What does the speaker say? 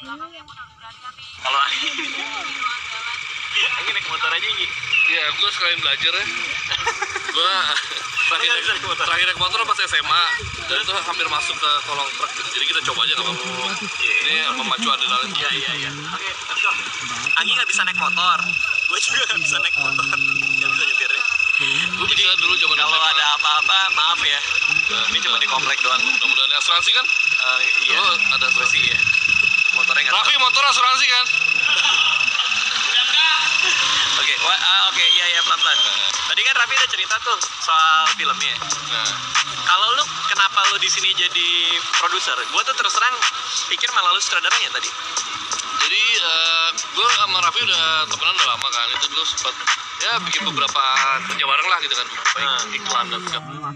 Kalau Anggi naik motor aja. Iya, gue sekalian belajar ya. gue terakhir naik, terakhir naik motor pas SMA dan itu hampir masuk ke kolong truk gitu. Jadi kita coba aja nggak apa-apa. Ini memacu adrenalin. Iya iya iya. Oke, let's go. Anggi nggak bisa naik motor. Gue juga nggak bisa naik motor. Nggak bisa nyetirnya. Gue bisa dulu coba Kalau ada apa-apa, maaf ya. Ini cuma di komplek doang. Mudah-mudahan asuransi kan? Eh, iya. Lo ada asuransi Iya. Raffi motor asuransi kan? Oke, wah, ah, oke, iya iya pelan-pelan. Tadi kan Raffi udah cerita tuh soal filmnya. Nah, Kalau lu kenapa lu di sini jadi produser? Gua tuh terus terang pikir malah lu sutradaranya tadi. jadi gue sama Raffi udah temenan udah lama kan. Itu dulu sempat ya bikin beberapa kerja bareng lah gitu kan. Baik Hmm. iklan dan segala